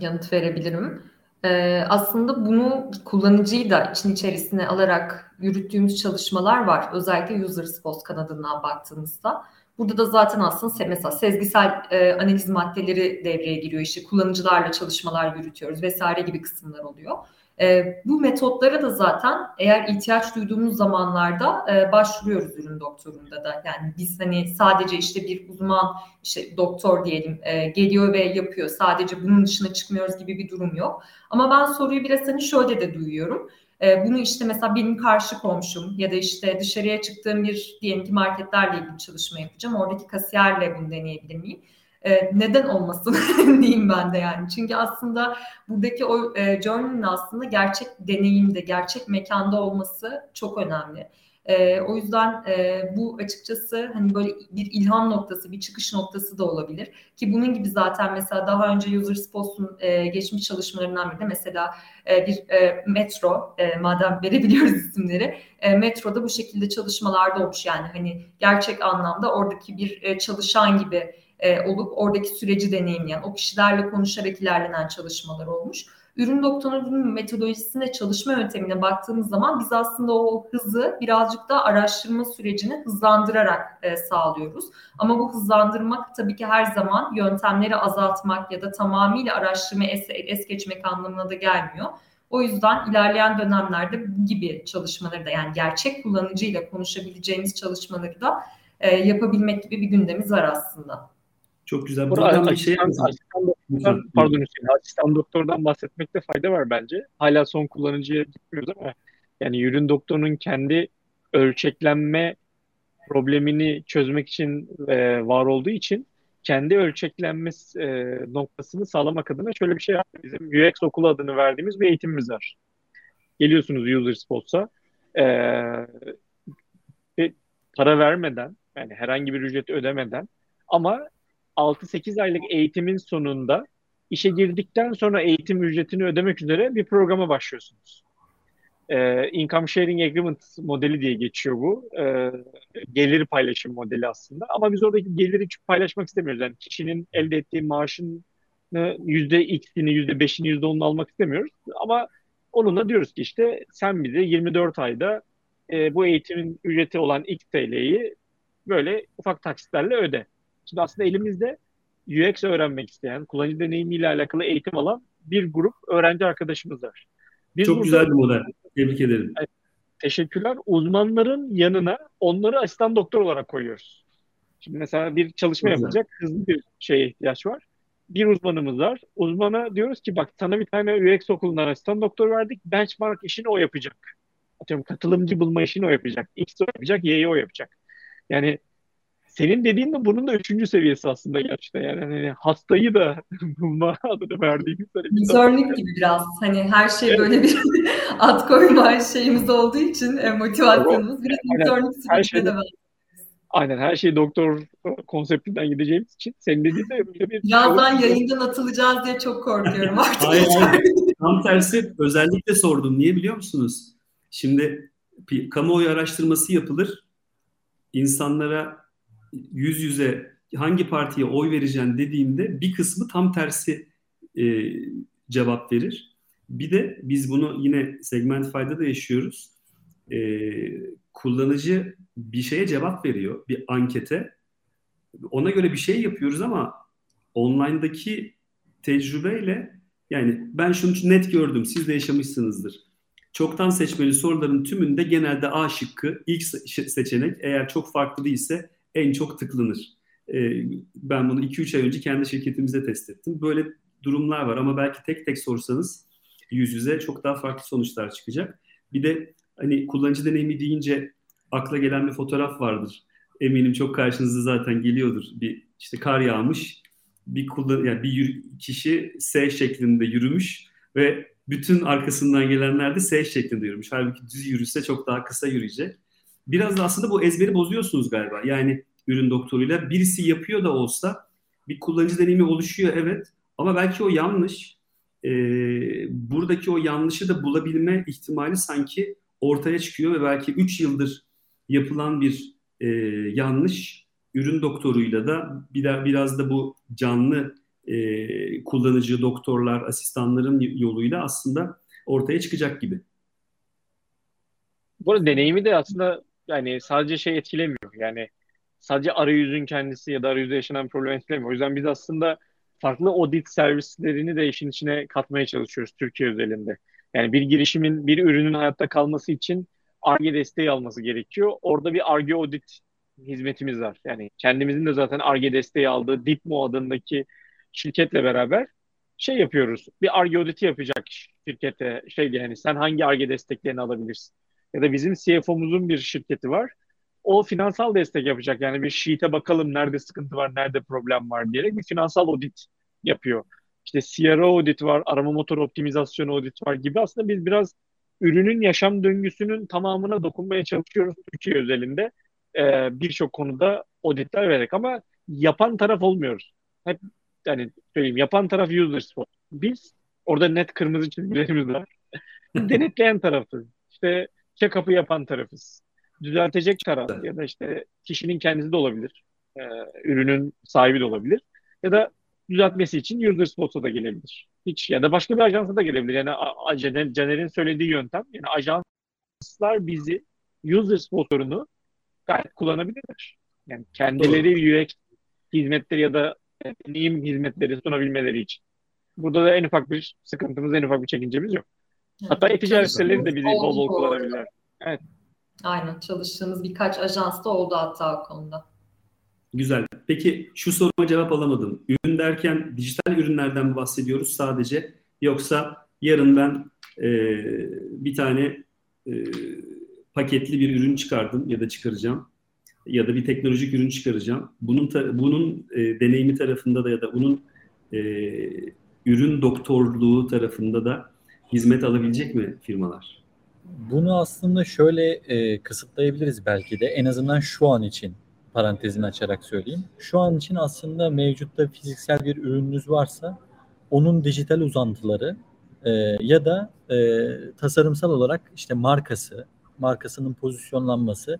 yanıt verebilirim. Ee, aslında bunu kullanıcıyı da için içerisine alarak yürüttüğümüz çalışmalar var. Özellikle user response kanadından baktığımızda. Burada da zaten aslında mesela sezgisel e, analiz maddeleri devreye giriyor. İşte kullanıcılarla çalışmalar yürütüyoruz vesaire gibi kısımlar oluyor. E, bu metotlara da zaten eğer ihtiyaç duyduğumuz zamanlarda e, başvuruyoruz ürün doktorunda da. Yani biz hani sadece işte bir uzman işte doktor diyelim e, geliyor ve yapıyor. Sadece bunun dışına çıkmıyoruz gibi bir durum yok. Ama ben soruyu biraz hani şöyle de duyuyorum. E, bunu işte mesela benim karşı komşum ya da işte dışarıya çıktığım bir diyelim ki marketlerle ilgili çalışma yapacağım. Oradaki kasiyerle bunu deneyebilir miyim? E, neden olmasın diyeyim ben de yani. Çünkü aslında buradaki o e, journey'nin aslında gerçek deneyimde, gerçek mekanda olması çok önemli. E, o yüzden e, bu açıkçası hani böyle bir ilham noktası, bir çıkış noktası da olabilir. Ki bunun gibi zaten mesela daha önce User Spots'un e, geçmiş çalışmalarından biri de mesela e, bir e, metro, e, madem verebiliyoruz isimleri, e, metroda bu şekilde çalışmalarda olmuş. Yani hani gerçek anlamda oradaki bir e, çalışan gibi e, olup oradaki süreci deneyimleyen, o kişilerle konuşarak ilerlenen çalışmalar olmuş. Ürün doktorunun metodolojisine, çalışma yöntemine baktığımız zaman biz aslında o hızı birazcık da araştırma sürecini hızlandırarak e, sağlıyoruz. Ama bu hızlandırmak tabii ki her zaman yöntemleri azaltmak ya da tamamıyla araştırma es, es geçmek anlamına da gelmiyor. O yüzden ilerleyen dönemlerde bu gibi çalışmaları da yani gerçek kullanıcıyla konuşabileceğimiz çalışmaları da e, yapabilmek gibi bir gündemimiz var aslında. Çok güzel. Buradan bir şey asistan, asistan pardon Hüseyin, asistan doktordan bahsetmekte fayda var bence. Hala son kullanıcıya gitmiyoruz ama yani ürün doktorunun kendi ölçeklenme problemini çözmek için e, var olduğu için kendi ölçeklenme e, noktasını sağlamak adına şöyle bir şey yaptı. Bizim UX okulu adını verdiğimiz bir eğitimimiz var. Geliyorsunuz User Spots'a e, para vermeden yani herhangi bir ücret ödemeden ama 6-8 aylık eğitimin sonunda işe girdikten sonra eğitim ücretini ödemek üzere bir programa başlıyorsunuz. Ee, income Sharing Agreement modeli diye geçiyor bu. Ee, gelir paylaşım modeli aslında. Ama biz oradaki geliri paylaşmak istemiyoruz. Yani kişinin elde ettiği maaşın yüzde x'ini, yüzde beşini, yüzde onunu almak istemiyoruz. Ama onunla diyoruz ki işte sen bize 24 ayda e, bu eğitimin ücreti olan x TL'yi böyle ufak taksitlerle öde. Şimdi aslında elimizde UX öğrenmek isteyen, kullanıcı deneyimiyle alakalı eğitim alan bir grup öğrenci arkadaşımız var. Biz Çok güzel bir model. Tebrik ederim. Teşekkürler. Uzmanların yanına onları asistan doktor olarak koyuyoruz. Şimdi mesela bir çalışma Çok yapacak güzel. hızlı bir şeye ihtiyaç var. Bir uzmanımız var. Uzmana diyoruz ki bak sana bir tane UX okulundan asistan doktor verdik. Benchmark işini o yapacak. Atıyorum katılımcı bulma işini o yapacak. X o yapacak, Y'yi o yapacak. Yani senin dediğin de bunun da üçüncü seviyesi aslında gerçekten yani hani hastayı da bulma adını verdiğimiz Vizörlük gibi biraz hani her şey evet. böyle bir at koyma şeyimiz olduğu için e, motivasyonumuz biraz vizörlük her şey de. Aynen her şey doktor konseptinden gideceğimiz için senin dediğin de böyle bir... Birazdan şey yayından atılacağız diye çok korkuyorum artık. hayır. Tam tersi özellikle sordum. Niye biliyor musunuz? Şimdi bir kamuoyu araştırması yapılır. İnsanlara yüz yüze hangi partiye oy vereceğim dediğimde bir kısmı tam tersi e, cevap verir. Bir de biz bunu yine Segmentify'da da yaşıyoruz. E, kullanıcı bir şeye cevap veriyor, bir ankete. Ona göre bir şey yapıyoruz ama online'daki tecrübeyle yani ben şunu net gördüm, siz de yaşamışsınızdır. Çoktan seçmeli soruların tümünde genelde A şıkkı ilk seçenek eğer çok farklı değilse en çok tıklanır. E, ben bunu 2-3 ay önce kendi şirketimizde test ettim. Böyle durumlar var ama belki tek tek sorsanız yüz yüze çok daha farklı sonuçlar çıkacak. Bir de hani kullanıcı deneyimi deyince akla gelen bir fotoğraf vardır. Eminim çok karşınıza zaten geliyordur. Bir işte kar yağmış, bir kullan yani bir kişi S şeklinde yürümüş ve bütün arkasından gelenler de S şeklinde yürümüş. Halbuki düz yürüse çok daha kısa yürüyecek. Biraz da aslında bu ezberi bozuyorsunuz galiba. Yani ürün doktoruyla birisi yapıyor da olsa bir kullanıcı deneyimi oluşuyor evet ama belki o yanlış. Ee, buradaki o yanlışı da bulabilme ihtimali sanki ortaya çıkıyor ve belki 3 yıldır yapılan bir e, yanlış ürün doktoruyla da bir, biraz da bu canlı e, kullanıcı doktorlar, asistanların yoluyla aslında ortaya çıkacak gibi. Bu arada deneyimi de aslında yani sadece şey etkilemiyor. Yani sadece arayüzün kendisi ya da arayüzde yaşanan problem etkilemiyor. O yüzden biz aslında farklı audit servislerini de işin içine katmaya çalışıyoruz Türkiye özelinde. Yani bir girişimin, bir ürünün hayatta kalması için ARGE desteği alması gerekiyor. Orada bir ARGE audit hizmetimiz var. Yani kendimizin de zaten ARGE desteği aldığı Dipmo adındaki şirketle beraber şey yapıyoruz. Bir ARGE auditi yapacak şirkete şey yani sen hangi ARGE desteklerini alabilirsin? Ya da bizim CFO'muzun bir şirketi var. O finansal destek yapacak. Yani bir sheet'e bakalım nerede sıkıntı var, nerede problem var diyerek bir finansal audit yapıyor. İşte CRO audit var, arama motor optimizasyonu audit var gibi aslında biz biraz ürünün yaşam döngüsünün tamamına dokunmaya çalışıyoruz Türkiye özelinde. Ee, Birçok konuda auditler vererek ama yapan taraf olmuyoruz. Hep yani söyleyeyim yapan taraf user spot. Biz orada net kırmızı çizgilerimiz var. Denetleyen tarafız. İşte check-up'ı yapan tarafız. Düzeltecek taraf ya da işte kişinin kendisi de olabilir. Ee, ürünün sahibi de olabilir. Ya da düzeltmesi için user spot'a da gelebilir. Hiç ya da başka bir ajansa da gelebilir. Yani Caner'in söylediği yöntem yani ajanslar bizi user spot'unu gayet kullanabilirler. Yani kendileri UX hizmetleri ya da deneyim hizmetleri sunabilmeleri için. Burada da en ufak bir sıkıntımız, en ufak bir çekincemiz yok. Hatta e-ticaret siteleri de bizi bol bol kullanabilirler. Evet. Aynen çalıştığımız birkaç ajans da oldu hatta o konuda. Güzel. Peki şu soruma cevap alamadım. Ürün derken dijital ürünlerden mi bahsediyoruz sadece? Yoksa yarın ben e, bir tane e, paketli bir ürün çıkardım ya da çıkaracağım ya da bir teknolojik ürün çıkaracağım. Bunun ta, bunun e, deneyimi tarafında da ya da bunun e, ürün doktorluğu tarafında da hizmet alabilecek mi firmalar? Bunu aslında şöyle e, kısıtlayabiliriz belki de en azından şu an için parantezini açarak söyleyeyim. Şu an için aslında mevcutta fiziksel bir ürününüz varsa onun dijital uzantıları e, ya da e, tasarımsal olarak işte markası, markasının pozisyonlanması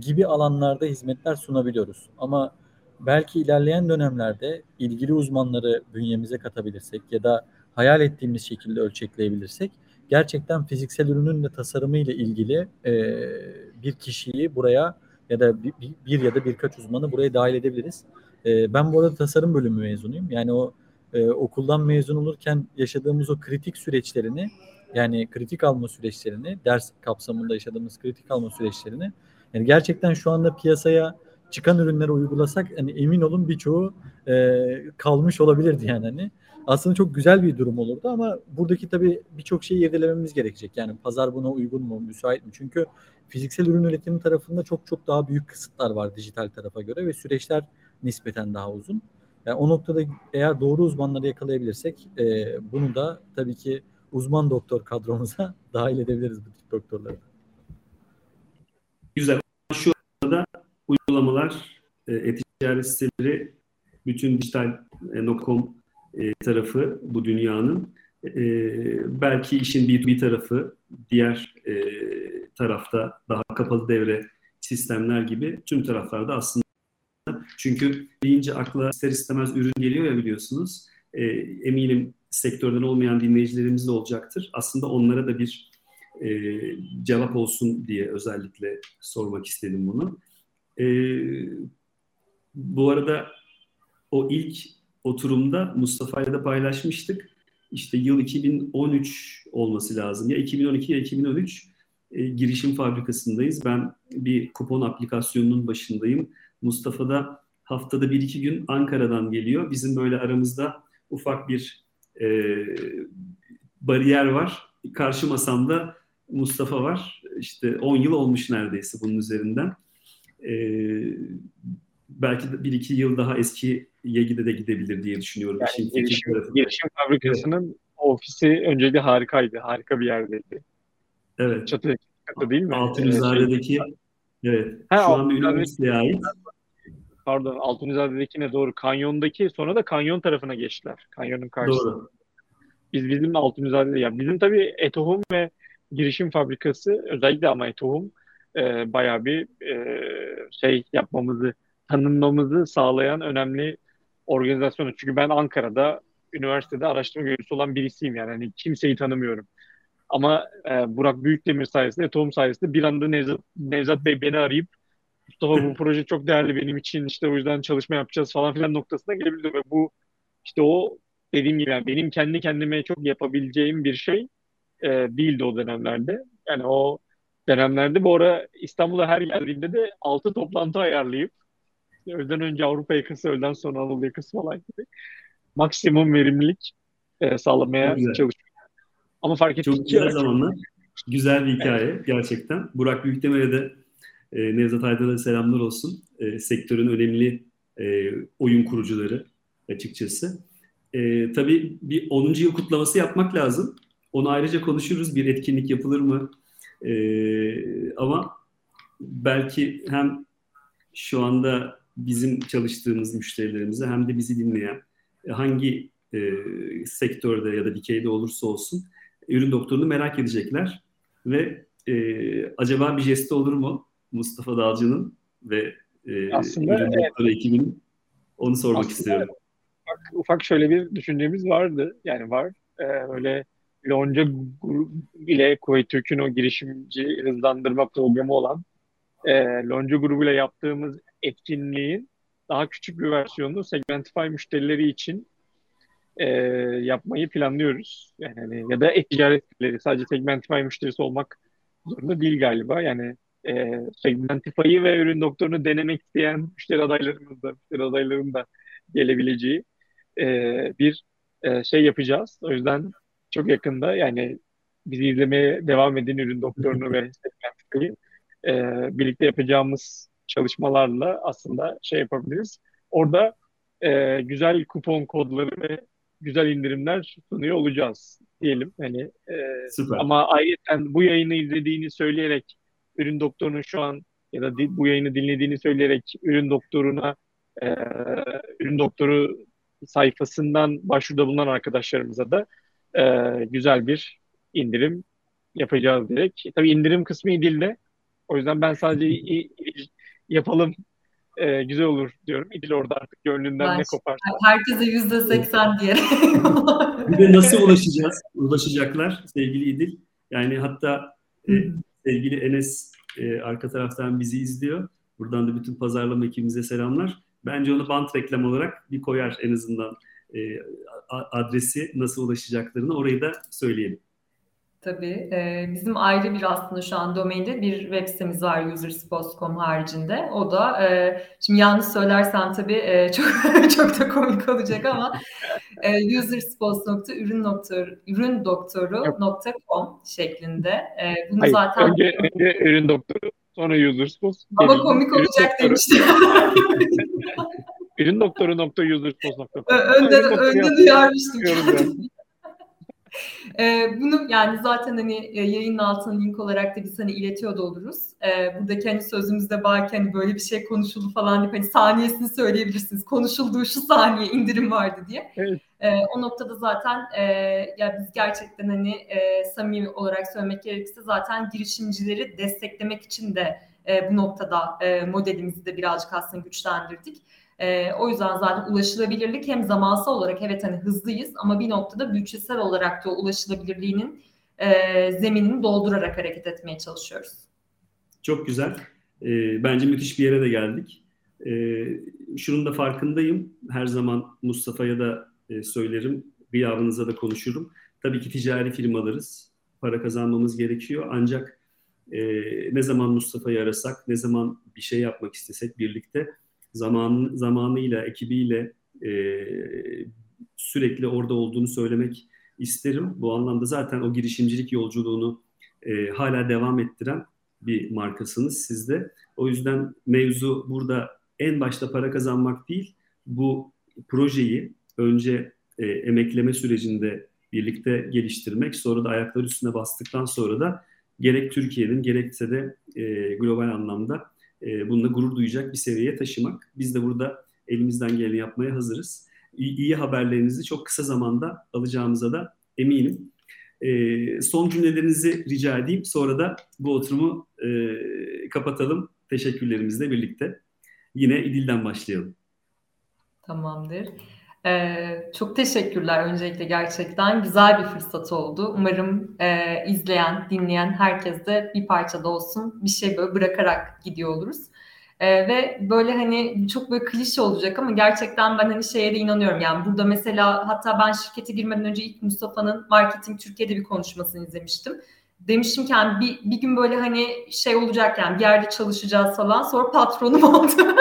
gibi alanlarda hizmetler sunabiliyoruz. Ama belki ilerleyen dönemlerde ilgili uzmanları bünyemize katabilirsek ya da hayal ettiğimiz şekilde ölçekleyebilirsek gerçekten fiziksel ürünün de tasarımı ile ilgili e, bir kişiyi buraya ya da bir, bir ya da birkaç uzmanı buraya dahil edebiliriz. E, ben bu arada tasarım bölümü mezunuyum. Yani o e, okuldan mezun olurken yaşadığımız o kritik süreçlerini yani kritik alma süreçlerini, ders kapsamında yaşadığımız kritik alma süreçlerini yani gerçekten şu anda piyasaya çıkan ürünleri uygulasak hani emin olun birçoğu e, kalmış olabilirdi yani hani. Aslında çok güzel bir durum olurdu ama buradaki tabii birçok şeyi irdelememiz gerekecek. Yani pazar buna uygun mu, müsait mi? Çünkü fiziksel ürün üretimi tarafında çok çok daha büyük kısıtlar var dijital tarafa göre ve süreçler nispeten daha uzun. Yani o noktada eğer doğru uzmanları yakalayabilirsek e, bunu da tabii ki uzman doktor kadromuza dahil edebiliriz bu tip doktorları. Güzel. Şu anda uygulamalar, e, e-ticaret siteleri, bütün dijital.com e, tarafı bu dünyanın. E, belki işin bir, bir tarafı, diğer e, tarafta daha kapalı devre sistemler gibi tüm taraflarda aslında çünkü deyince akla ister istemez ürün geliyor ya biliyorsunuz. E, eminim sektörden olmayan dinleyicilerimiz de olacaktır. Aslında onlara da bir e, cevap olsun diye özellikle sormak istedim bunu. E, bu arada o ilk oturumda Mustafa ile de paylaşmıştık. İşte yıl 2013 olması lazım. Ya 2012 ya 2013 e, girişim fabrikasındayız. Ben bir kupon aplikasyonunun başındayım. Mustafa da haftada bir iki gün Ankara'dan geliyor. Bizim böyle aramızda ufak bir e, bariyer var. Karşı masamda Mustafa var. İşte 10 yıl olmuş neredeyse bunun üzerinden. E, belki bir iki yıl daha eski Yegi'de de gidebilir diye düşünüyorum. Yani tarafı. gelişim fabrikasının evet. ofisi öncelikle harikaydı. Harika bir yerdeydi. Evet. Çatı katı değil mi? Altunizade'deki şey, evet. Ha, şu an bir üniversiteye ait. Pardon Altunizade'deki ne doğru. Kanyondaki sonra da kanyon tarafına geçtiler. Kanyonun karşısında. Doğru. Biz bizim Altunizade'de ya bizim tabii Etohum ve girişim fabrikası özellikle ama Etohum e, bayağı bir e, şey yapmamızı tanınmamızı sağlayan önemli organizasyonu. Çünkü ben Ankara'da üniversitede araştırma görevlisi olan birisiyim yani. Hani kimseyi tanımıyorum. Ama e, Burak Büyükdemir sayesinde, Tohum sayesinde bir anda Nevzat, Nevzat Bey beni arayıp Mustafa bu proje çok değerli benim için işte o yüzden çalışma yapacağız falan filan noktasına gelebildim ve bu işte o dediğim gibi yani benim kendi kendime çok yapabileceğim bir şey e, değildi o dönemlerde. Yani o dönemlerde bu ara İstanbul'a her geldiğimde de altı toplantı ayarlayıp öğleden önce Avrupa yakası, öğleden sonra Anadolu yakası falan gibi maksimum verimlilik e, sağlamaya çalışıyorum. Ama fark ettik Çok güzel zamanlar. Güzel bir hikaye evet. gerçekten. Burak Büyükdemir'e de e, Nevzat Aydın'a selamlar olsun. E, sektörün önemli e, oyun kurucuları açıkçası. E, tabii bir 10. yıl kutlaması yapmak lazım. Onu ayrıca konuşuruz. Bir etkinlik yapılır mı? E, ama belki hem şu anda bizim çalıştığımız müşterilerimize hem de bizi dinleyen e, hangi e, sektörde ya da dikeyde olursa olsun ürün doktorunu merak edecekler ve e, acaba bir jesti olur mu Mustafa Dalcı'nın ve e, Aslında, ürün evet. doktoru ekibinin onu sormak Aslında, istiyorum. Ufak, ufak şöyle bir düşüncemiz vardı yani var ee, öyle Lonca ile Kuveyt Türk'ün o girişimci hızlandırma programı olan e, Lonca grubuyla yaptığımız etkinliğin daha küçük bir versiyonu Segmentify müşterileri için e, yapmayı planlıyoruz. Yani hani, ya da e-ticaretleri sadece Segmentify müşterisi olmak zorunda değil galiba. Yani e, Segmentify'ı ve ürün doktorunu denemek isteyen müşteri adaylarımız da, müşteri adaylarının da gelebileceği e, bir e, şey yapacağız. O yüzden çok yakında yani bizi izlemeye devam edin ürün doktorunu ve Segmentify'ı e, birlikte yapacağımız çalışmalarla aslında şey yapabiliriz. Orada e, güzel kupon kodları ve güzel indirimler sunuyor olacağız diyelim. Hani e, Süper. ama ayrıca bu yayını izlediğini söyleyerek ürün doktorunun şu an ya da bu yayını dinlediğini söyleyerek ürün doktoruna e, ürün doktoru sayfasından başvuruda bulunan arkadaşlarımıza da e, güzel bir indirim yapacağız direkt. Tabii indirim kısmı İdil'de. O yüzden ben sadece yapalım e, güzel olur diyorum. İdil orada artık gönlünden ben, ne kopar. Herkese yüzde seksen diye. bir de nasıl ulaşacağız? Ulaşacaklar sevgili İdil. Yani hatta e, sevgili Enes e, arka taraftan bizi izliyor. Buradan da bütün pazarlama ekibimize selamlar. Bence onu bant reklam olarak bir koyar en azından e, adresi nasıl ulaşacaklarını orayı da söyleyelim. Tabii. E, bizim ayrı bir aslında şu an domainde bir web sitemiz var userspots.com haricinde. O da e, şimdi yanlış söylersem tabii e, çok çok da komik olacak ama e, şeklinde. E, bunu Hayır, zaten önce, önce ürün doktoru sonra userspots. Ama komik olacak demiştim. ürün doktoru.userspots.com. Önden, önden duyarmıştım. E, bunu yani zaten hani e, yayının altına link olarak da biz hani iletiyor da oluruz. E, buradaki hani sözümüzde belki hani böyle bir şey konuşuldu falan deyip hani saniyesini söyleyebilirsiniz. Konuşulduğu şu saniye indirim vardı diye. Evet. E, o noktada zaten e, ya biz gerçekten hani e, samimi olarak söylemek gerekirse zaten girişimcileri desteklemek için de e, bu noktada e, modelimizi de birazcık aslında güçlendirdik. E, o yüzden zaten ulaşılabilirlik hem zamansal olarak evet hani hızlıyız ama bir noktada bütçesel olarak da ulaşılabilirliğinin e, zeminini doldurarak hareket etmeye çalışıyoruz. Çok güzel. E, bence müthiş bir yere de geldik. E, şunun da farkındayım. Her zaman Mustafa'ya da e, söylerim. Gıyabınıza da konuşurum. Tabii ki ticari firmalarız. Para kazanmamız gerekiyor. Ancak e, ne zaman Mustafa'yı arasak, ne zaman bir şey yapmak istesek birlikte zaman zamanıyla, ekibiyle e, sürekli orada olduğunu söylemek isterim. Bu anlamda zaten o girişimcilik yolculuğunu e, hala devam ettiren bir markasınız siz de. O yüzden mevzu burada en başta para kazanmak değil, bu projeyi önce e, emekleme sürecinde birlikte geliştirmek, sonra da ayaklar üstüne bastıktan sonra da gerek Türkiye'nin gerekse de e, global anlamda e, bununla gurur duyacak bir seviyeye taşımak. Biz de burada elimizden geleni yapmaya hazırız. İyi, iyi haberlerinizi çok kısa zamanda alacağımıza da eminim. E, son cümlelerinizi rica edeyim. Sonra da bu oturumu e, kapatalım teşekkürlerimizle birlikte. Yine İdil'den başlayalım. Tamamdır. Ee, çok teşekkürler öncelikle gerçekten güzel bir fırsat oldu. Umarım e, izleyen, dinleyen herkes de bir parça da olsun bir şey böyle bırakarak gidiyor oluruz. Ee, ve böyle hani çok böyle klişe olacak ama gerçekten ben hani şeye de inanıyorum. Yani burada mesela hatta ben şirkete girmeden önce ilk Mustafa'nın Marketing Türkiye'de bir konuşmasını izlemiştim demiştim ki yani bir, bir gün böyle hani şey olacak yani bir yerde çalışacağız falan sonra patronum oldu.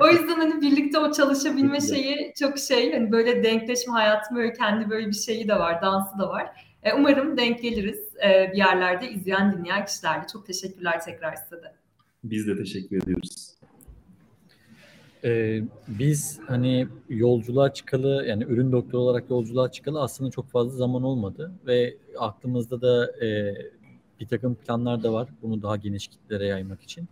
o yüzden hani birlikte o çalışabilme şeyi çok şey hani böyle denkleşme hayatım böyle kendi böyle bir şeyi de var dansı da var. E, umarım denk geliriz e, bir yerlerde izleyen dinleyen kişilerle. Çok teşekkürler tekrar size de. Biz de teşekkür ediyoruz. Ee, biz hani yolculuğa çıkalı yani ürün doktoru olarak yolculuğa çıkalı aslında çok fazla zaman olmadı ve aklımızda da e, bir takım planlar da var bunu daha geniş kitlere yaymak için.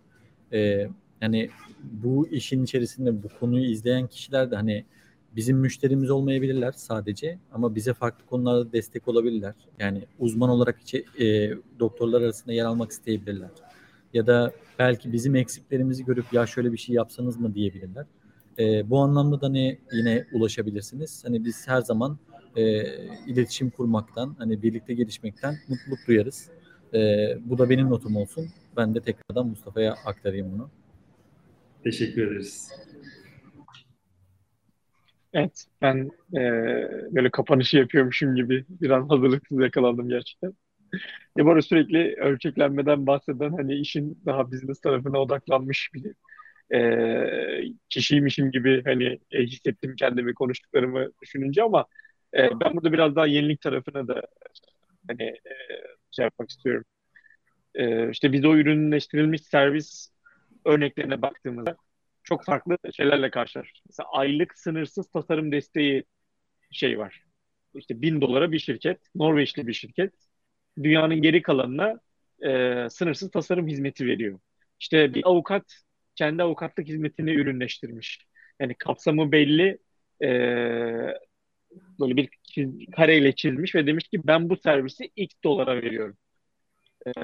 Ee, yani bu işin içerisinde bu konuyu izleyen kişiler de hani bizim müşterimiz olmayabilirler sadece ama bize farklı konularda destek olabilirler. Yani uzman olarak içi, e, doktorlar arasında yer almak isteyebilirler. Ya da belki bizim eksiklerimizi görüp ya şöyle bir şey yapsanız mı diyebilirler. E, bu anlamda da ne yine ulaşabilirsiniz. Hani biz her zaman e, iletişim kurmaktan, hani birlikte gelişmekten mutluluk duyarız. E, bu da benim notum olsun. Ben de tekrardan Mustafa'ya aktarayım bunu. Teşekkür ederiz. Evet, ben e, böyle kapanışı yapıyormuşum gibi biraz hazırlıksız yakalandım gerçekten. Ya bu arada sürekli ölçeklenmeden bahseden hani işin daha business tarafına odaklanmış bir e, kişiymişim gibi hani e, hissettim kendimi konuştuklarımı düşününce ama e, ben burada biraz daha yenilik tarafına da hani e, şey yapmak istiyorum. E, işte biz o ürünleştirilmiş servis örneklerine baktığımızda çok farklı şeylerle karşılaşıyoruz. Mesela aylık sınırsız tasarım desteği şey var. İşte bin dolara bir şirket, Norveçli bir şirket dünyanın geri kalanına e, sınırsız tasarım hizmeti veriyor. İşte bir avukat kendi avukatlık hizmetini ürünleştirmiş. Yani kapsamı belli e, böyle bir çiz, kareyle çizmiş ve demiş ki ben bu servisi X dolara veriyorum. E,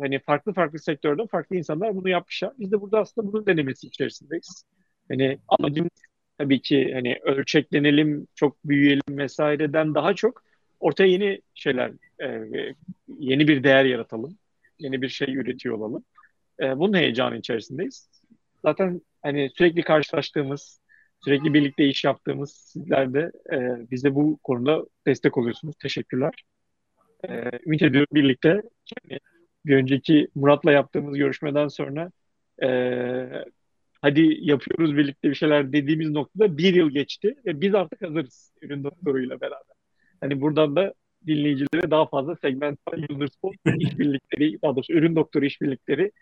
hani farklı farklı sektörde farklı insanlar bunu yapmışlar. Biz de burada aslında bunun denemesi içerisindeyiz. Hani amacımız tabii ki hani ölçeklenelim, çok büyüyelim vesaireden daha çok ortaya yeni şeyler, e, yeni bir değer yaratalım. Yeni bir şey üretiyor olalım. E, bunun heyecanı içerisindeyiz. Zaten hani sürekli karşılaştığımız, sürekli birlikte iş yaptığımız sizler de e, bize bu konuda destek oluyorsunuz. Teşekkürler. E, ümit ediyorum birlikte yani bir önceki Murat'la yaptığımız görüşmeden sonra e, hadi yapıyoruz birlikte bir şeyler dediğimiz noktada bir yıl geçti ve biz artık hazırız ürün doktoruyla beraber. Hani buradan da dinleyicilere daha fazla segment user spot işbirlikleri, daha doğrusu ürün doktoru işbirlikleri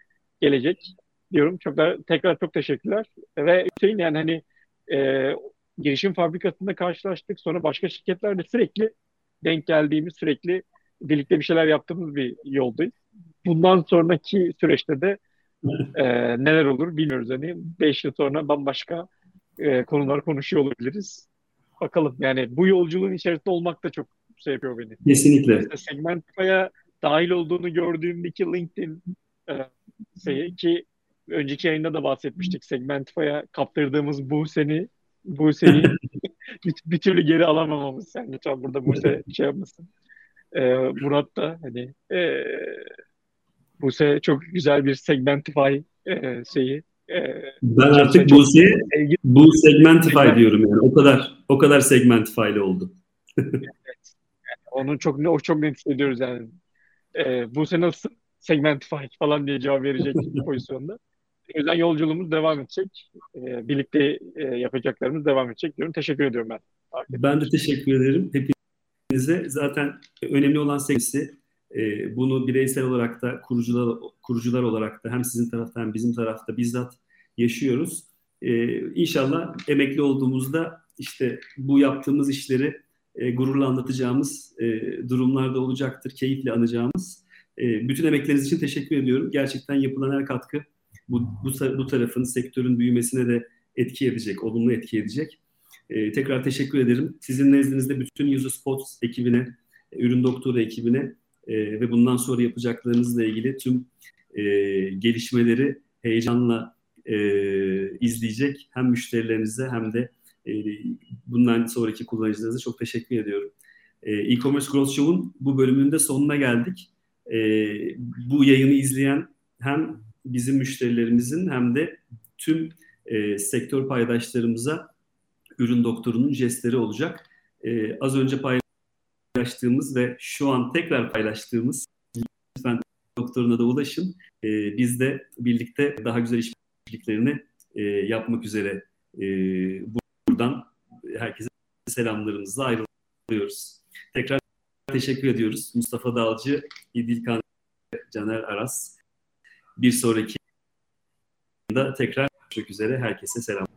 gelecek diyorum. Çok da tekrar çok teşekkürler. Ve Hüseyin yani hani e, girişim fabrikasında karşılaştık. Sonra başka şirketlerle sürekli denk geldiğimiz, sürekli birlikte bir şeyler yaptığımız bir yoldayız. Bundan sonraki süreçte de e, neler olur bilmiyoruz. Hani 5 yıl sonra bambaşka e, konular konuşuyor olabiliriz. Bakalım yani bu yolculuğun içerisinde olmak da çok şey yapıyor beni. Kesinlikle. İşte Segmentify'a dahil olduğunu gördüğümdeki LinkedIn e, şeyi ki önceki yayında da bahsetmiştik. Segmentify'a kaptırdığımız bu seni bu seni bir, bir türlü geri alamamamız. Yani lütfen burada Buse şey yapmasın. Ee, Murat da hani e, Buse çok güzel bir Segmentify e, şeyi e, ben artık Buse'ye bu Segmentify diyorum yani. O kadar o kadar Segmentify'li oldu. evet. Yani onu çok o çok net hissediyoruz yani. E, Buse nasıl Segmentify falan diye cevap verecek pozisyonda. Yüzden yolculuğumuz devam edecek. E, birlikte e, yapacaklarımız devam edecek diyorum. Teşekkür ediyorum ben. Ben de teşekkür ederim hepinize. Zaten önemli olan sevgisi E, bunu bireysel olarak da kurucular kurucular olarak da hem sizin tarafta hem bizim tarafta bizzat yaşıyoruz. E, inşallah emekli olduğumuzda işte bu yaptığımız işleri e, gururla anlatacağımız e, durumlarda olacaktır, keyifle anacağımız. Bütün emekleriniz için teşekkür ediyorum. Gerçekten yapılan her katkı bu, bu, bu tarafın, sektörün büyümesine de etki edecek, olumlu etki edecek. E, tekrar teşekkür ederim. Sizin nezdinizde bütün User Spots ekibine, ürün doktoru ekibine e, ve bundan sonra yapacaklarınızla ilgili tüm e, gelişmeleri heyecanla e, izleyecek hem müşterilerinize hem de e, bundan sonraki kullanıcılarınıza çok teşekkür ediyorum. E, E-Commerce Growth Show'un bu bölümünde sonuna geldik. E, bu yayını izleyen hem bizim müşterilerimizin hem de tüm e, sektör paydaşlarımıza ürün doktorunun jestleri olacak. E, az önce paylaştığımız ve şu an tekrar paylaştığımız lütfen doktoruna da ulaşın. E, biz de birlikte daha güzel işbirliklerini e, yapmak üzere e, buradan herkese selamlarımızla ayrılıyoruz. Tekrar teşekkür ediyoruz. Mustafa Dalcı, İdil Kan, Caner Aras. Bir sonraki da tekrar görüşmek üzere. Herkese selam.